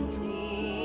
and.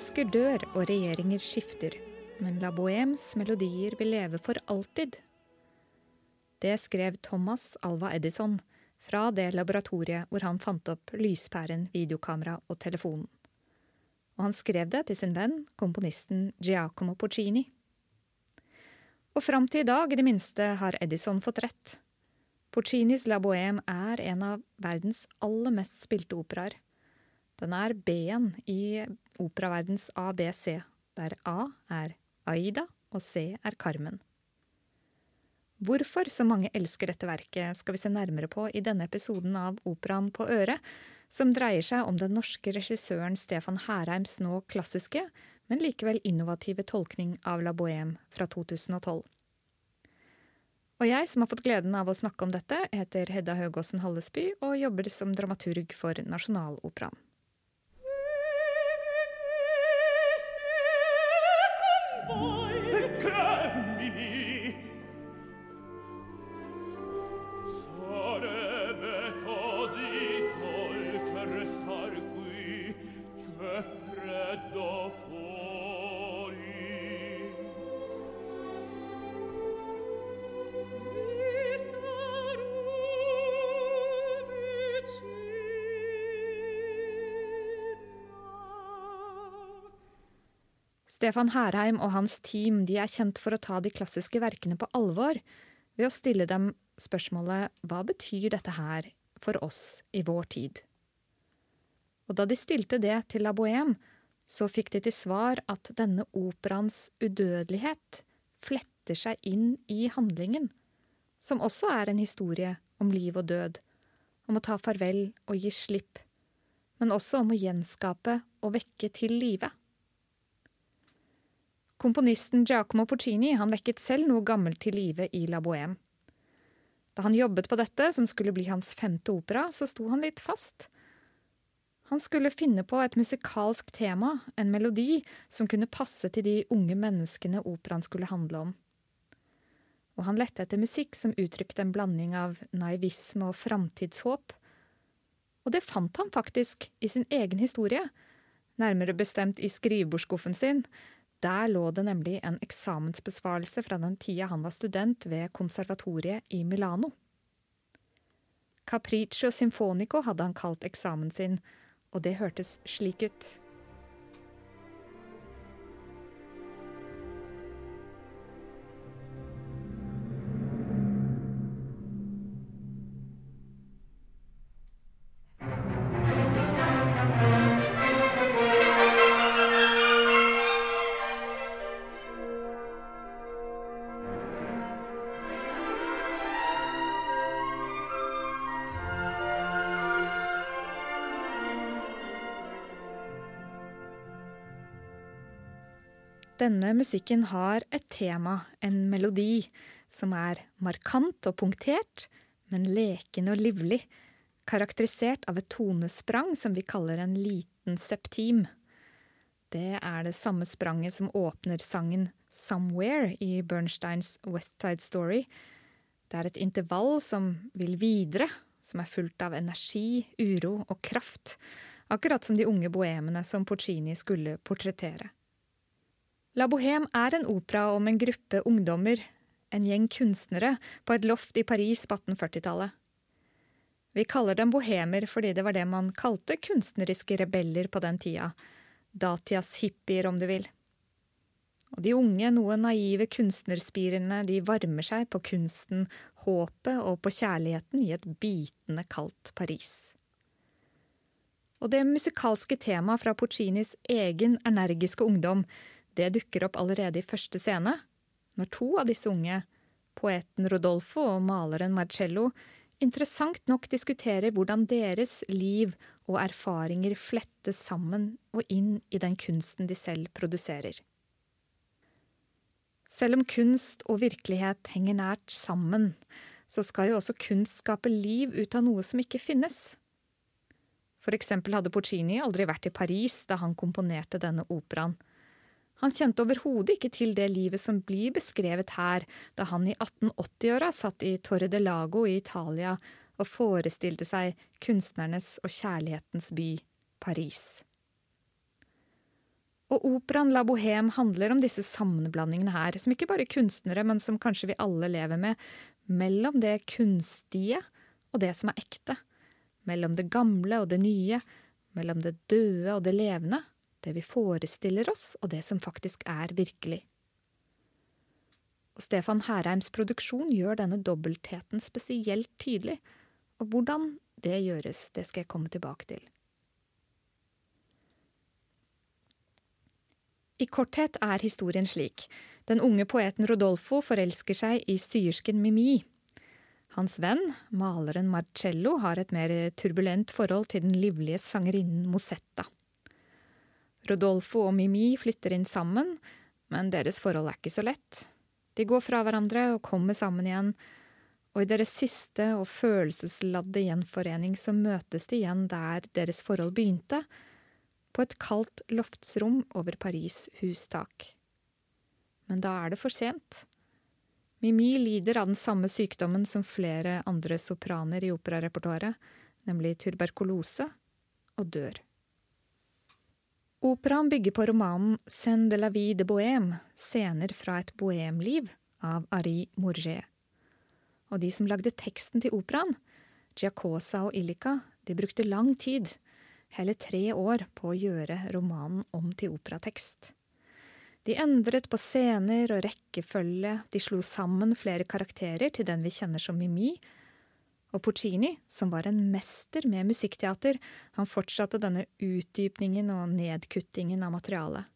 Mennesker dør og regjeringer skifter, men La Bohemes melodier vil leve for alltid. Det skrev Thomas Alva Edison fra det laboratoriet hvor han fant opp lyspæren, videokamera og telefonen. Og han skrev det til sin venn, komponisten Giacomo Porcini. Og fram til i dag, i det minste, har Edison fått rett. Porcinis La Bohème er en av verdens aller mest spilte operaer. Den er B-en i operaverdens ABC, der A er Aida og C er Carmen. Hvorfor så mange elsker dette verket, skal vi se nærmere på i denne episoden av Operaen på øret, som dreier seg om den norske regissøren Stefan Herheims nå klassiske, men likevel innovative tolkning av La Bohème fra 2012. Og jeg som har fått gleden av å snakke om dette, heter Hedda Høgåsen Hallesby og jobber som dramaturg for Nasjonaloperaen. Stefan Herheim og hans team er kjent for å ta de klassiske verkene på alvor ved å stille dem spørsmålet hva betyr dette her for oss i vår tid? Og da de stilte det til La Bohème, så fikk de til svar at denne operaens udødelighet fletter seg inn i handlingen, som også er en historie om liv og død, om å ta farvel og gi slipp, men også om å gjenskape og vekke til live. Komponisten Giacomo Puccini han vekket selv noe gammelt til live i La Bohème. Da han jobbet på dette, som skulle bli hans femte opera, så sto han litt fast. Han skulle finne på et musikalsk tema, en melodi, som kunne passe til de unge menneskene operaen skulle handle om. Og han lette etter musikk som uttrykte en blanding av naivisme og framtidshåp. Og det fant han faktisk i sin egen historie, nærmere bestemt i skrivebordsskuffen sin, der lå det nemlig en eksamensbesvarelse fra den tida han var student ved konservatoriet i Milano. Capriccio Symfonico hadde han kalt eksamen sin, og det hørtes slik ut. Denne musikken har et tema, en melodi, som er markant og punktert, men leken og livlig, karakterisert av et tonesprang som vi kaller en liten septim. Det er det samme spranget som åpner sangen Somewhere i Bernsteins West Side Story. Det er et intervall som vil videre, som er fullt av energi, uro og kraft, akkurat som de unge boemene som Porcini skulle portrettere. La Bohème er en opera om en gruppe ungdommer, en gjeng kunstnere, på et loft i Paris på 1840-tallet. Vi kaller dem bohemer fordi det var det man kalte kunstneriske rebeller på den tida, datias hippier om du vil. Og de unge, noe naive kunstnerspirene, de varmer seg på kunsten, håpet og på kjærligheten i et bitende kaldt Paris. Og det musikalske temaet fra Puccinis egen energiske ungdom, det dukker opp allerede i første scene, når to av disse unge, poeten Rodolfo og maleren Marcello, interessant nok diskuterer hvordan deres liv og erfaringer flettes sammen og inn i den kunsten de selv produserer. Selv om kunst og virkelighet henger nært sammen, så skal jo også kunst skape liv ut av noe som ikke finnes. For eksempel hadde Porcini aldri vært i Paris da han komponerte denne operaen. Han kjente overhodet ikke til det livet som blir beskrevet her, da han i 1880-åra satt i Torre de Lago i Italia og forestilte seg kunstnernes og kjærlighetens by, Paris. Og operaen La Bohème handler om disse sammenblandingene her, som ikke bare kunstnere, men som kanskje vi alle lever med, mellom det kunstige og det som er ekte, mellom det gamle og det nye, mellom det døde og det levende, det vi forestiller oss og det som faktisk er virkelig. Og Stefan Herheims produksjon gjør denne dobbeltheten spesielt tydelig, og hvordan det gjøres, det skal jeg komme tilbake til. I korthet er historien slik. Den unge poeten Rodolfo forelsker seg i syersken Mimi. Hans venn, maleren Marcello, har et mer turbulent forhold til den livlige sangerinnen Mosetta. Rodolfo og Mimi flytter inn sammen, men deres forhold er ikke så lett. De går fra hverandre og kommer sammen igjen, og i deres siste og følelsesladde gjenforening så møtes de igjen der deres forhold begynte, på et kaldt loftsrom over Paris' hustak. Men da er det for sent. Mimi lider av den samme sykdommen som flere andre sopraner i operarepertoaret, nemlig tuberkulose, og dør. Operaen bygger på romanen Scène de la vie de Bohème, scener fra et bohemliv, av Ari Mourget. Og de som lagde teksten til operaen, Giacosa og Illica, de brukte lang tid, hele tre år, på å gjøre romanen om til operatekst. De endret på scener og rekkefølge, de slo sammen flere karakterer til den vi kjenner som Mimi, og Puccini, som var en mester med musikkteater, han fortsatte denne utdypningen og nedkuttingen av materialet.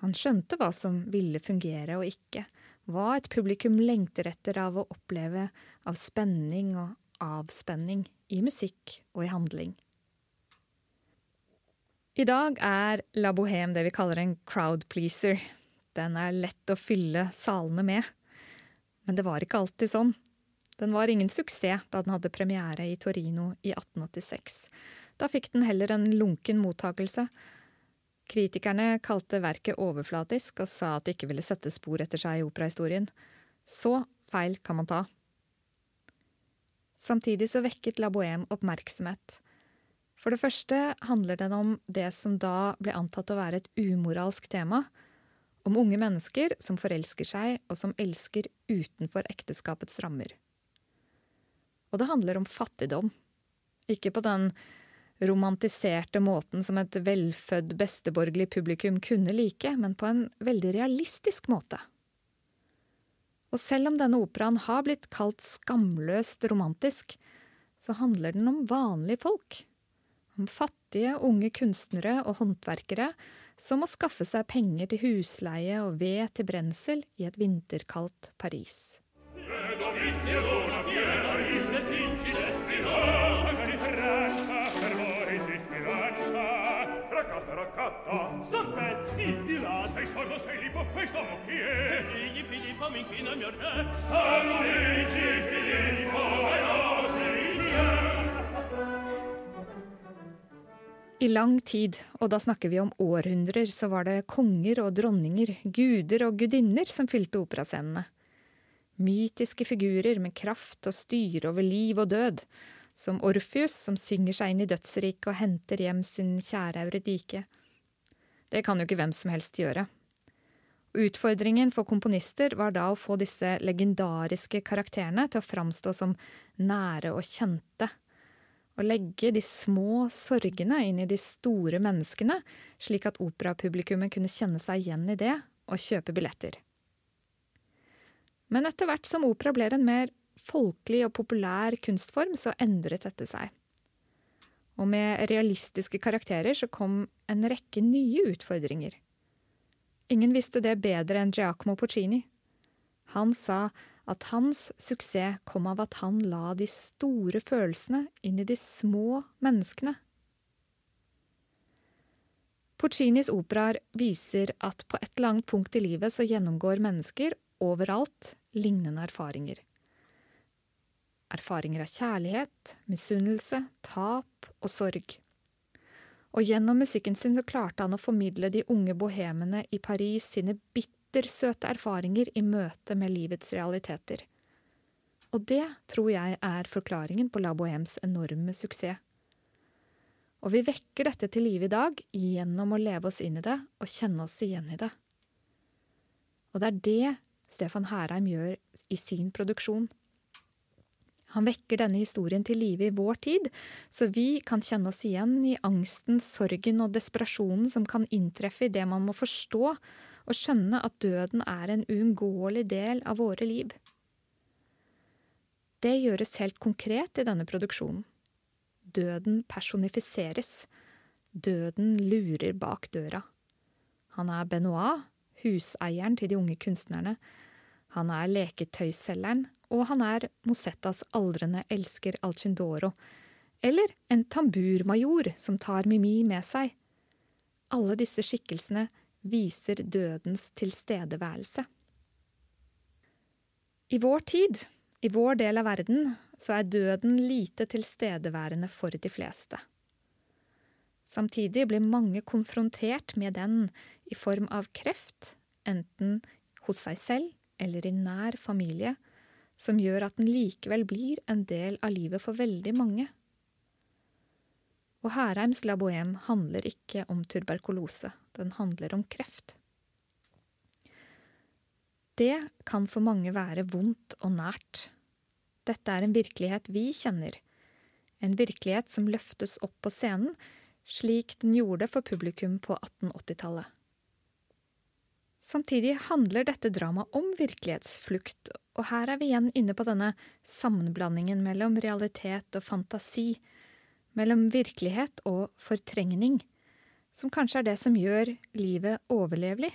Han skjønte hva som ville fungere og ikke, hva et publikum lengter etter av å oppleve av spenning og avspenning i musikk og i handling. I dag er La Bohème det vi kaller en crowd pleaser. Den er lett å fylle salene med. Men det var ikke alltid sånn. Den var ingen suksess da den hadde premiere i Torino i 1886. Da fikk den heller en lunken mottakelse. Kritikerne kalte verket overflatisk og sa at det ikke ville sette spor etter seg i operahistorien. Så feil kan man ta. Samtidig så vekket La Bohème oppmerksomhet. For det første handler den om det som da ble antatt å være et umoralsk tema. Om unge mennesker som forelsker seg og som elsker utenfor ekteskapets rammer. Og det handler om fattigdom. Ikke på den romantiserte måten som et velfødd besteborgerlig publikum kunne like, men på en veldig realistisk måte. Og selv om denne operaen har blitt kalt skamløst romantisk, så handler den om vanlige folk. Om fattige, unge kunstnere og håndverkere som må skaffe seg penger til husleie og ved til brensel i et vinterkaldt Paris. I lang tid, og da snakker vi om århundrer, så var det konger og dronninger, guder og gudinner som fylte operascenene. Mytiske figurer med kraft og styre over liv og død, som Orfius som synger seg inn i dødsriket og henter hjem sin kjære Euridike. Det kan jo ikke hvem som helst gjøre. Utfordringen for komponister var da å få disse legendariske karakterene til å framstå som nære og kjente. Og legge de små sorgene inn i de store menneskene, slik at operapublikummet kunne kjenne seg igjen i det og kjøpe billetter. Men etter hvert som opera ble en mer folkelig og populær kunstform, så endret dette seg. Og med realistiske karakterer så kom en rekke nye utfordringer. Ingen visste det bedre enn Giacomo Puccini. Han sa at hans suksess kom av at han la de store følelsene inn i de små menneskene. Puccinis operaer viser at på et eller annet punkt i livet så gjennomgår mennesker overalt lignende erfaringer. Erfaringer av kjærlighet, misunnelse, tap og sorg. Og gjennom musikken sin så klarte han å formidle de unge bohemene i Paris sine bittersøte erfaringer i møte med livets realiteter. Og det tror jeg er forklaringen på La Bohems enorme suksess. Og vi vekker dette til live i dag gjennom å leve oss inn i det og kjenne oss igjen i det. Og det er det Stefan Herheim gjør i sin produksjon. Han vekker denne historien til live i vår tid, så vi kan kjenne oss igjen i angsten, sorgen og desperasjonen som kan inntreffe i det man må forstå og skjønne at døden er en uunngåelig del av våre liv. Det gjøres helt konkret i denne produksjonen. Døden personifiseres. Døden lurer bak døra. Han er Benoit, huseieren til de unge kunstnerne. Han er leketøyselgeren, og han er Mosettas aldrende elsker Alcindoro. Eller en tamburmajor som tar Mimi med seg. Alle disse skikkelsene viser dødens tilstedeværelse. I vår tid, i vår del av verden, så er døden lite tilstedeværende for de fleste. Samtidig blir mange konfrontert med den i form av kreft, enten hos seg selv eller i nær familie, som gjør at den likevel blir en del av livet for veldig mange. Og Herheims La Bohème handler ikke om tuberkulose, den handler om kreft. Det kan for mange være vondt og nært. Dette er en virkelighet vi kjenner, en virkelighet som løftes opp på scenen slik den gjorde for publikum på 1880-tallet. Samtidig handler dette dramaet om virkelighetsflukt, og her er vi igjen inne på denne sammenblandingen mellom realitet og fantasi, mellom virkelighet og fortrengning, som kanskje er det som gjør livet overlevelig.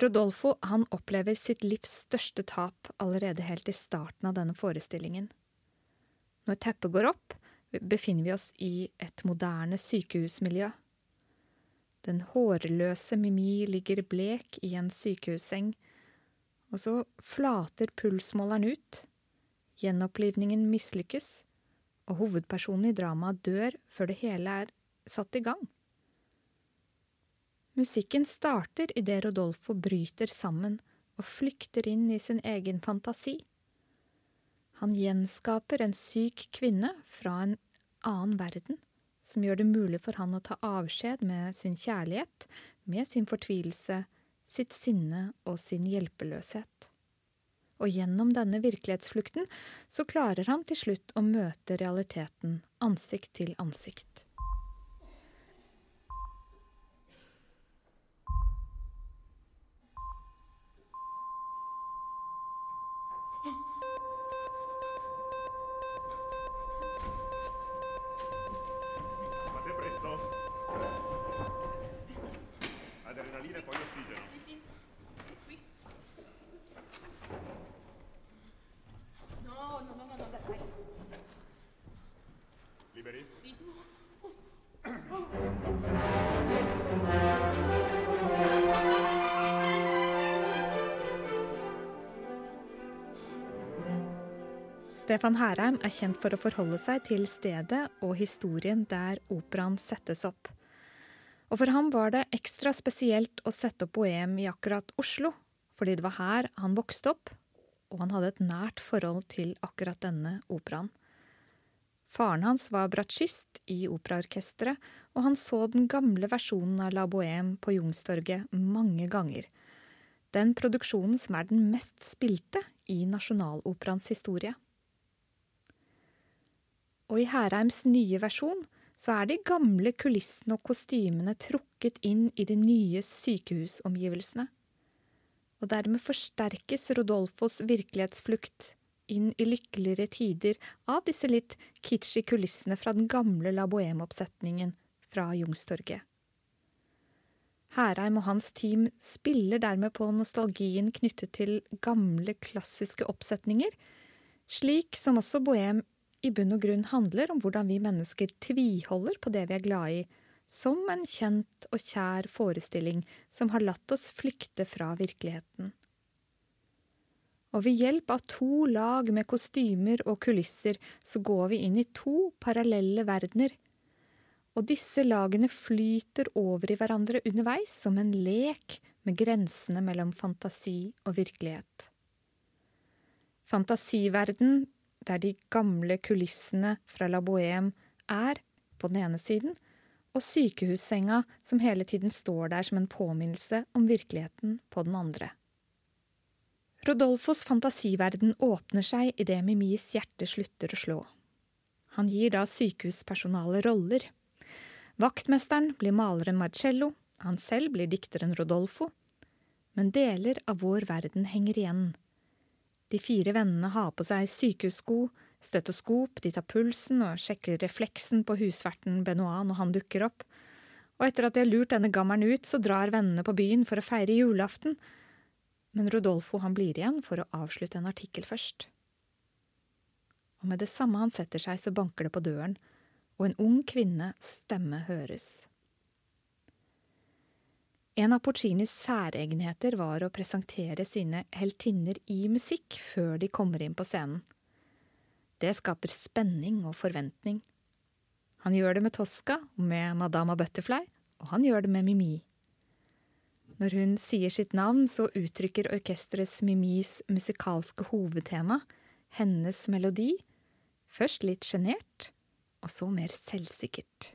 Rodolfo han opplever sitt livs største tap allerede helt i starten av denne forestillingen. Når teppet går opp, befinner vi oss i et moderne sykehusmiljø. Den hårløse Mimi ligger blek i en sykehusseng, og så flater pulsmåleren ut. Gjenopplivningen mislykkes, og hovedpersonen i dramaet dør før det hele er satt i gang. Musikken starter idet Rodolfo bryter sammen og flykter inn i sin egen fantasi. Han gjenskaper en syk kvinne fra en annen verden, som gjør det mulig for han å ta avskjed med sin kjærlighet, med sin fortvilelse, sitt sinne og sin hjelpeløshet. Og gjennom denne virkelighetsflukten så klarer han til slutt å møte realiteten ansikt til ansikt. Stefan Herheim er kjent for å forholde seg til stedet og historien der operaen settes opp. Og for ham var det ekstra spesielt å sette opp Bohem i akkurat Oslo, fordi det var her han vokste opp, og han hadde et nært forhold til akkurat denne operaen. Faren hans var bratsjist i operaorkesteret, og han så den gamle versjonen av La Bohème på Jungstorget mange ganger. Den produksjonen som er den mest spilte i Nasjonaloperaens historie. Og i Herheims nye versjon så er de gamle kulissene og kostymene trukket inn i de nye sykehusomgivelsene. Og dermed forsterkes Rodolfos virkelighetsflukt inn i lykkeligere tider av disse litt kitschy kulissene fra den gamle La Bohème-oppsetningen fra Jungstorget. Herheim og hans team spiller dermed på nostalgien knyttet til gamle, klassiske oppsetninger, slik som også Bohem i bunn og grunn handler om hvordan vi mennesker tviholder på det vi er glad i, som en kjent og kjær forestilling som har latt oss flykte fra virkeligheten. Og ved hjelp av to lag med kostymer og kulisser så går vi inn i to parallelle verdener – og disse lagene flyter over i hverandre underveis som en lek med grensene mellom fantasi og virkelighet. Fantasiverden, der de gamle kulissene fra La Bohème er på den ene siden, og sykehussenga som hele tiden står der som en påminnelse om virkeligheten på den andre. Rodolfos fantasiverden åpner seg idet Mimis hjerte slutter å slå. Han gir da sykehuspersonalet roller. Vaktmesteren blir maleren Marcello, han selv blir dikteren Rodolfo. Men deler av vår verden henger igjen. De fire vennene har på seg sykehussko, stetoskop, de tar pulsen og sjekker refleksen på husverten Benoit når han dukker opp. Og etter at de har lurt denne gammelen ut, så drar vennene på byen for å feire julaften. Men Rodolfo han blir igjen for å avslutte en artikkel først. Og med det samme han setter seg, så banker det på døren, og en ung kvinnes stemme høres. En av Porcinis særegenheter var å presentere sine heltinner i musikk før de kommer inn på scenen. Det skaper spenning og forventning. Han gjør det med Tosca og med Madama Butterfly, og han gjør det med Mimi. Når hun sier sitt navn, så uttrykker orkesterets Mimis musikalske hovedtema, hennes melodi, først litt sjenert, og så mer selvsikkert.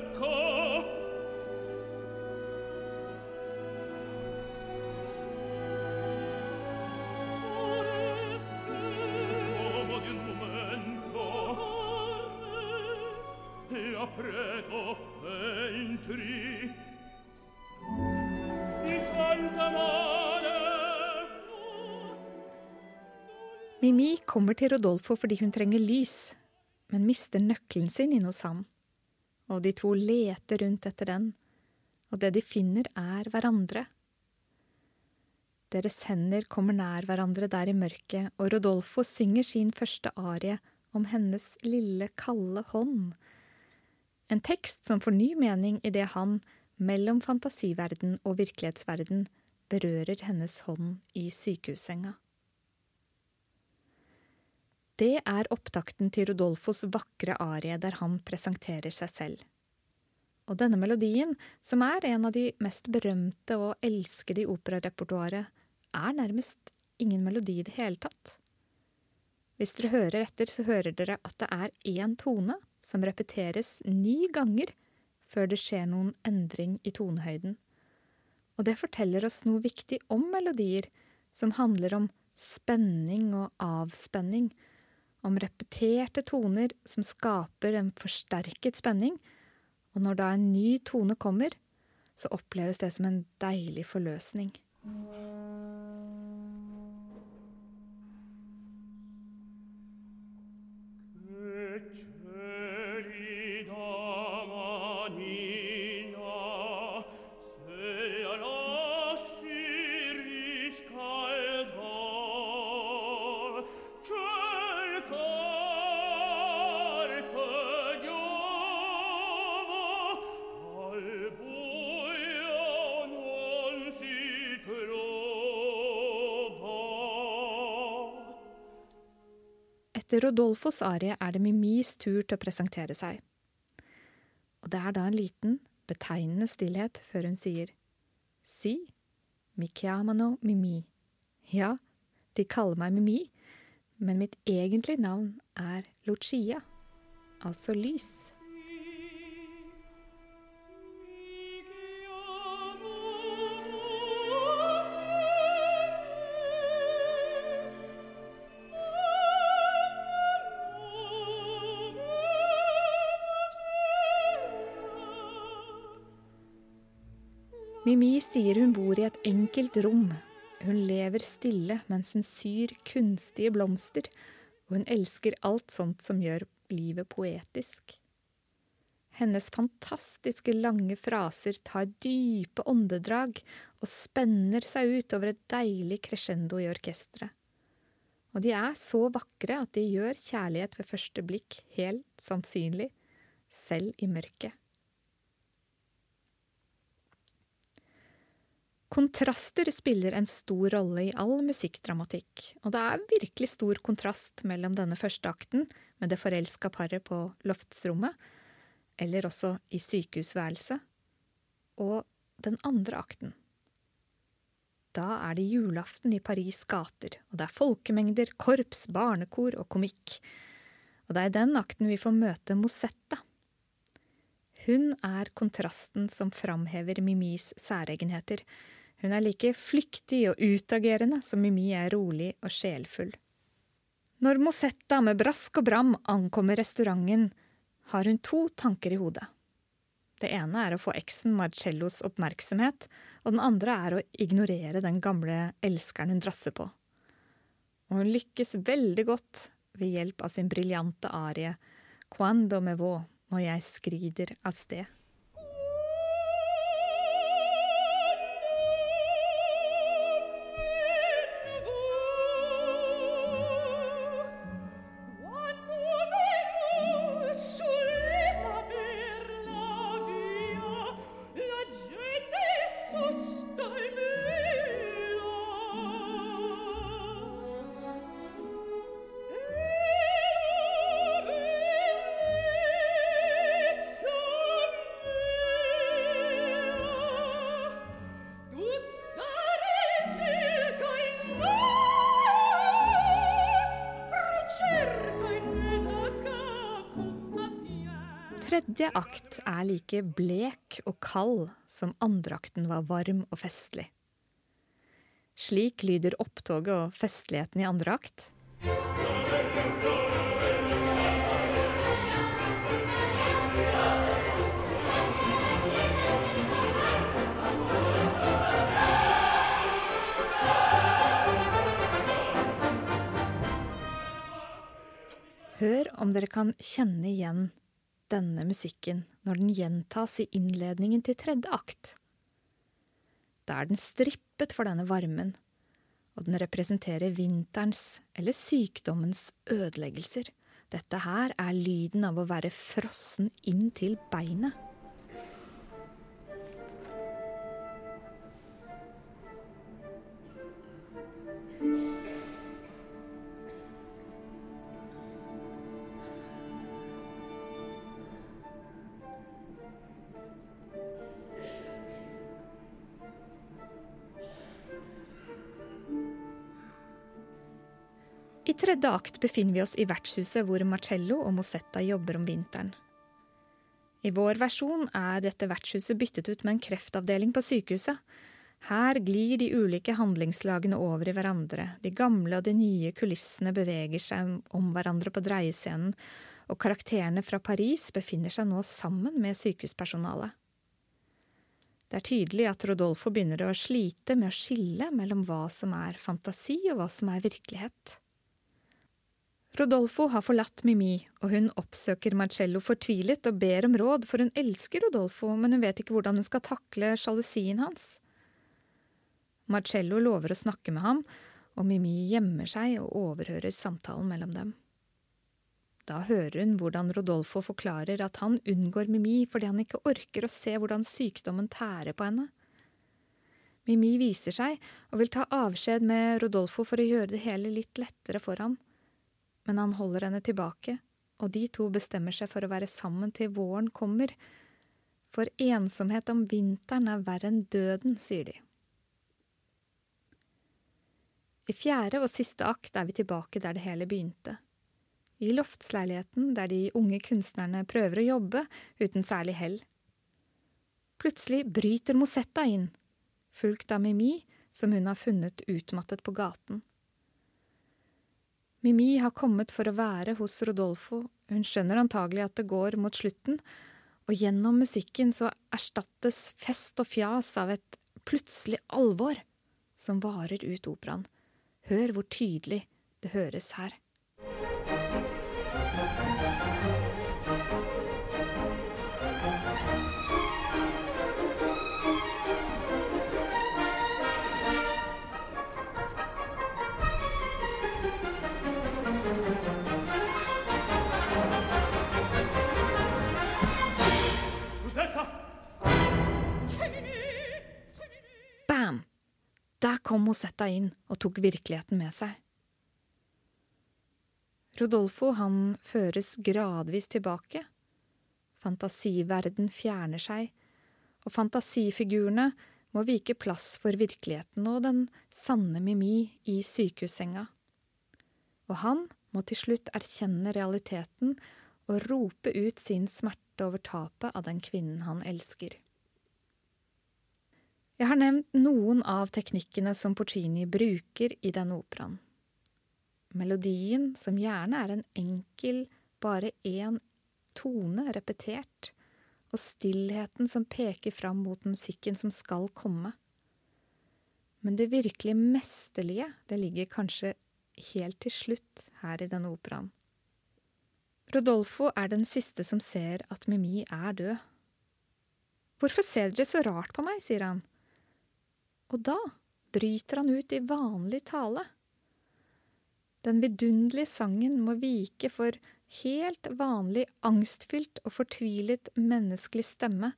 Mimi kommer til Rodolfo fordi hun trenger lys, men mister nøkkelen sin inne hos ham. Og de to leter rundt etter den, og det de finner er hverandre. Deres hender kommer nær hverandre der i mørket, og Rodolfo synger sin første arie om hennes lille, kalde hånd en tekst som får ny mening idet han, mellom fantasiverden og virkelighetsverden, berører hennes hånd i sykehussenga. Det er opptakten til Rodolfos vakre arie der han presenterer seg selv. Og denne melodien, som er en av de mest berømte og elskede i operarepertoaret, er nærmest ingen melodi i det hele tatt. Hvis dere hører etter, så hører dere at det er én tone, som repeteres ni ganger før det skjer noen endring i tonehøyden. Og det forteller oss noe viktig om melodier, som handler om spenning og avspenning, om repeterte toner som skaper en forsterket spenning, og når da en ny tone kommer, så oppleves det som en deilig forløsning. Etter Rodolfos arie er det Mimis tur til å presentere seg. Og det er da en liten, betegnende stillhet før hun sier Si, mi chiamano Mimi. Ja, de kaller meg Mimi, men mitt egentlige navn er Lucia, altså lys. Mimi sier hun bor i et enkelt rom. Hun lever stille mens hun syr kunstige blomster, og hun elsker alt sånt som gjør livet poetisk. Hennes fantastiske lange fraser tar dype åndedrag og spenner seg ut over et deilig crescendo i orkesteret. Og de er så vakre at de gjør kjærlighet ved første blikk helt sannsynlig, selv i mørket. Kontraster spiller en stor rolle i all musikkdramatikk, og det er virkelig stor kontrast mellom denne første akten, med det forelska paret på loftsrommet, eller også i sykehusværelset, og den andre akten. Da er det julaften i Paris' gater, og det er folkemengder, korps, barnekor og komikk. Og det er i den akten vi får møte Mosetta. Hun er kontrasten som framhever Mimis særegenheter, hun er like flyktig og utagerende som Mimi er rolig og sjelfull. Når Mosetta med brask og bram ankommer restauranten, har hun to tanker i hodet. Det ene er å få eksen Marcellos oppmerksomhet, og den andre er å ignorere den gamle elskeren hun drasser på. Og hun lykkes veldig godt ved hjelp av sin briljante arie Quando me vo, når jeg skrider av sted. Tredje akt er like blek og kald som andreakten var varm og festlig. Slik lyder opptoget og festligheten i andre akt. Hør om dere kan kjenne igjen denne musikken når den gjentas i innledningen til tredje akt. Da er den strippet for denne varmen, og den representerer vinterens eller sykdommens ødeleggelser. Dette her er lyden av å være frossen inn til beinet. Tredje befinner vi oss i vertshuset hvor Marcello og Mosetta jobber om vinteren. I vår versjon er dette vertshuset byttet ut med en kreftavdeling på sykehuset. Her glir de ulike handlingslagene over i hverandre, de gamle og de nye kulissene beveger seg om hverandre på dreiescenen, og karakterene fra Paris befinner seg nå sammen med sykehuspersonalet. Det er tydelig at Rodolfo begynner å slite med å skille mellom hva som er fantasi og hva som er virkelighet. Rodolfo har forlatt Mimi, og hun oppsøker Marcello fortvilet og ber om råd, for hun elsker Rodolfo, men hun vet ikke hvordan hun skal takle sjalusien hans. Marcello lover å snakke med ham, og Mimi gjemmer seg og overhører samtalen mellom dem. Da hører hun hvordan Rodolfo forklarer at han unngår Mimi fordi han ikke orker å se hvordan sykdommen tærer på henne. Mimi viser seg og vil ta avskjed med Rodolfo for å gjøre det hele litt lettere for ham men han holder henne tilbake, og de to bestemmer seg for å være sammen til våren kommer, for ensomhet om vinteren er verre enn døden, sier de. I fjerde og siste akt er vi tilbake der det hele begynte. I loftsleiligheten der de unge kunstnerne prøver å jobbe uten særlig hell. Plutselig bryter Mosetta inn, fulgt av Mimi, som hun har funnet utmattet på gaten. Mimi har kommet for å være hos Rodolfo, hun skjønner antagelig at det går mot slutten, og gjennom musikken så erstattes fest og fjas av et plutselig alvor som varer ut operaen. Hør hvor tydelig det høres her. Kom Mosetta inn og tok virkeligheten med seg. Rodolfo han føres gradvis tilbake. Fantasiverden fjerner seg, og fantasifigurene må vike plass for virkeligheten og den sanne Mimi i sykehussenga. Og han må til slutt erkjenne realiteten og rope ut sin smerte over tapet av den kvinnen han elsker. Jeg har nevnt noen av teknikkene som Porcini bruker i denne operaen. Melodien, som gjerne er en enkel, bare én tone repetert, og stillheten som peker fram mot musikken som skal komme. Men det virkelig mesterlige, det ligger kanskje helt til slutt her i denne operaen. Rodolfo er den siste som ser at Mimi er død. Hvorfor ser dere så rart på meg, sier han. Og da bryter han ut i vanlig tale. Den vidunderlige sangen må vike for helt vanlig angstfylt og fortvilet menneskelig stemme,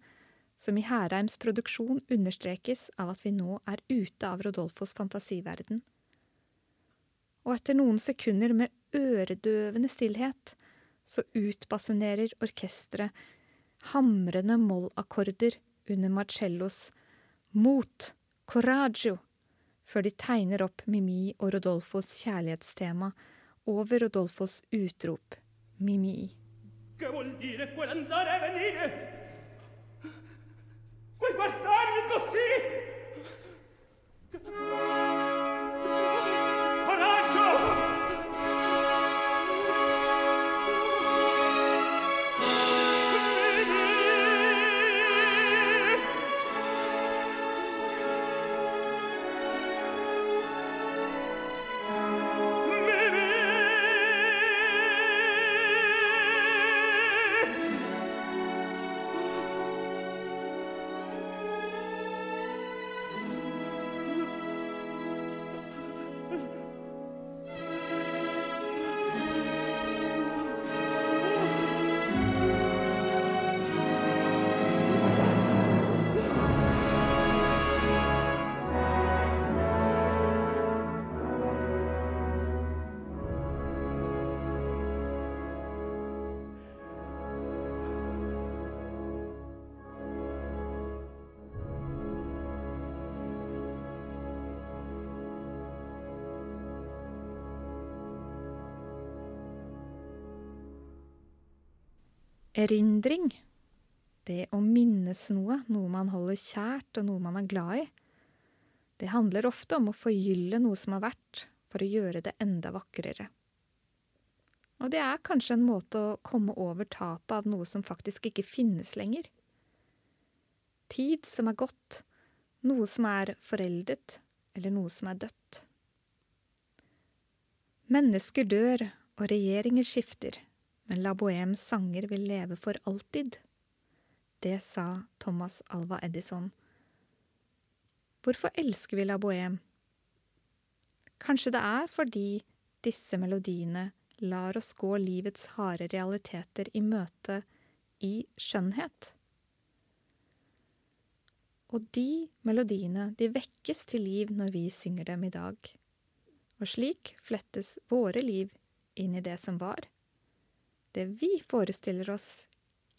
som i Herheims produksjon understrekes av at vi nå er ute av Rodolfos fantasiverden. Og etter noen sekunder med øredøvende stillhet, så utbasunerer orkesteret hamrende mollakkorder under Marcellos Mot! Coraggio! før de tegner opp Mimi og Rodolfos kjærlighetstema over Rodolfos utrop Mimi. Che vuol dire quell'andare e venire? Quel guardarmi così? Erindring, det å minnes noe, noe man holder kjært og noe man er glad i, det handler ofte om å forgylle noe som har vært, for å gjøre det enda vakrere. Og det er kanskje en måte å komme over tapet av noe som faktisk ikke finnes lenger. Tid som er gått, noe som er foreldet, eller noe som er dødt. Mennesker dør, og regjeringer skifter, men La Bohemes sanger vil leve for alltid. Det sa Thomas Alva Edison. Hvorfor elsker vi La Bohème? Kanskje det er fordi disse melodiene lar oss gå livets harde realiteter i møte i skjønnhet. Og de melodiene, de vekkes til liv når vi synger dem i dag. Og slik flettes våre liv inn i det som var. Det vi forestiller oss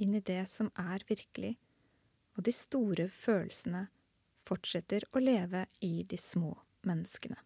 inn i det som er virkelig, og de store følelsene fortsetter å leve i de små menneskene.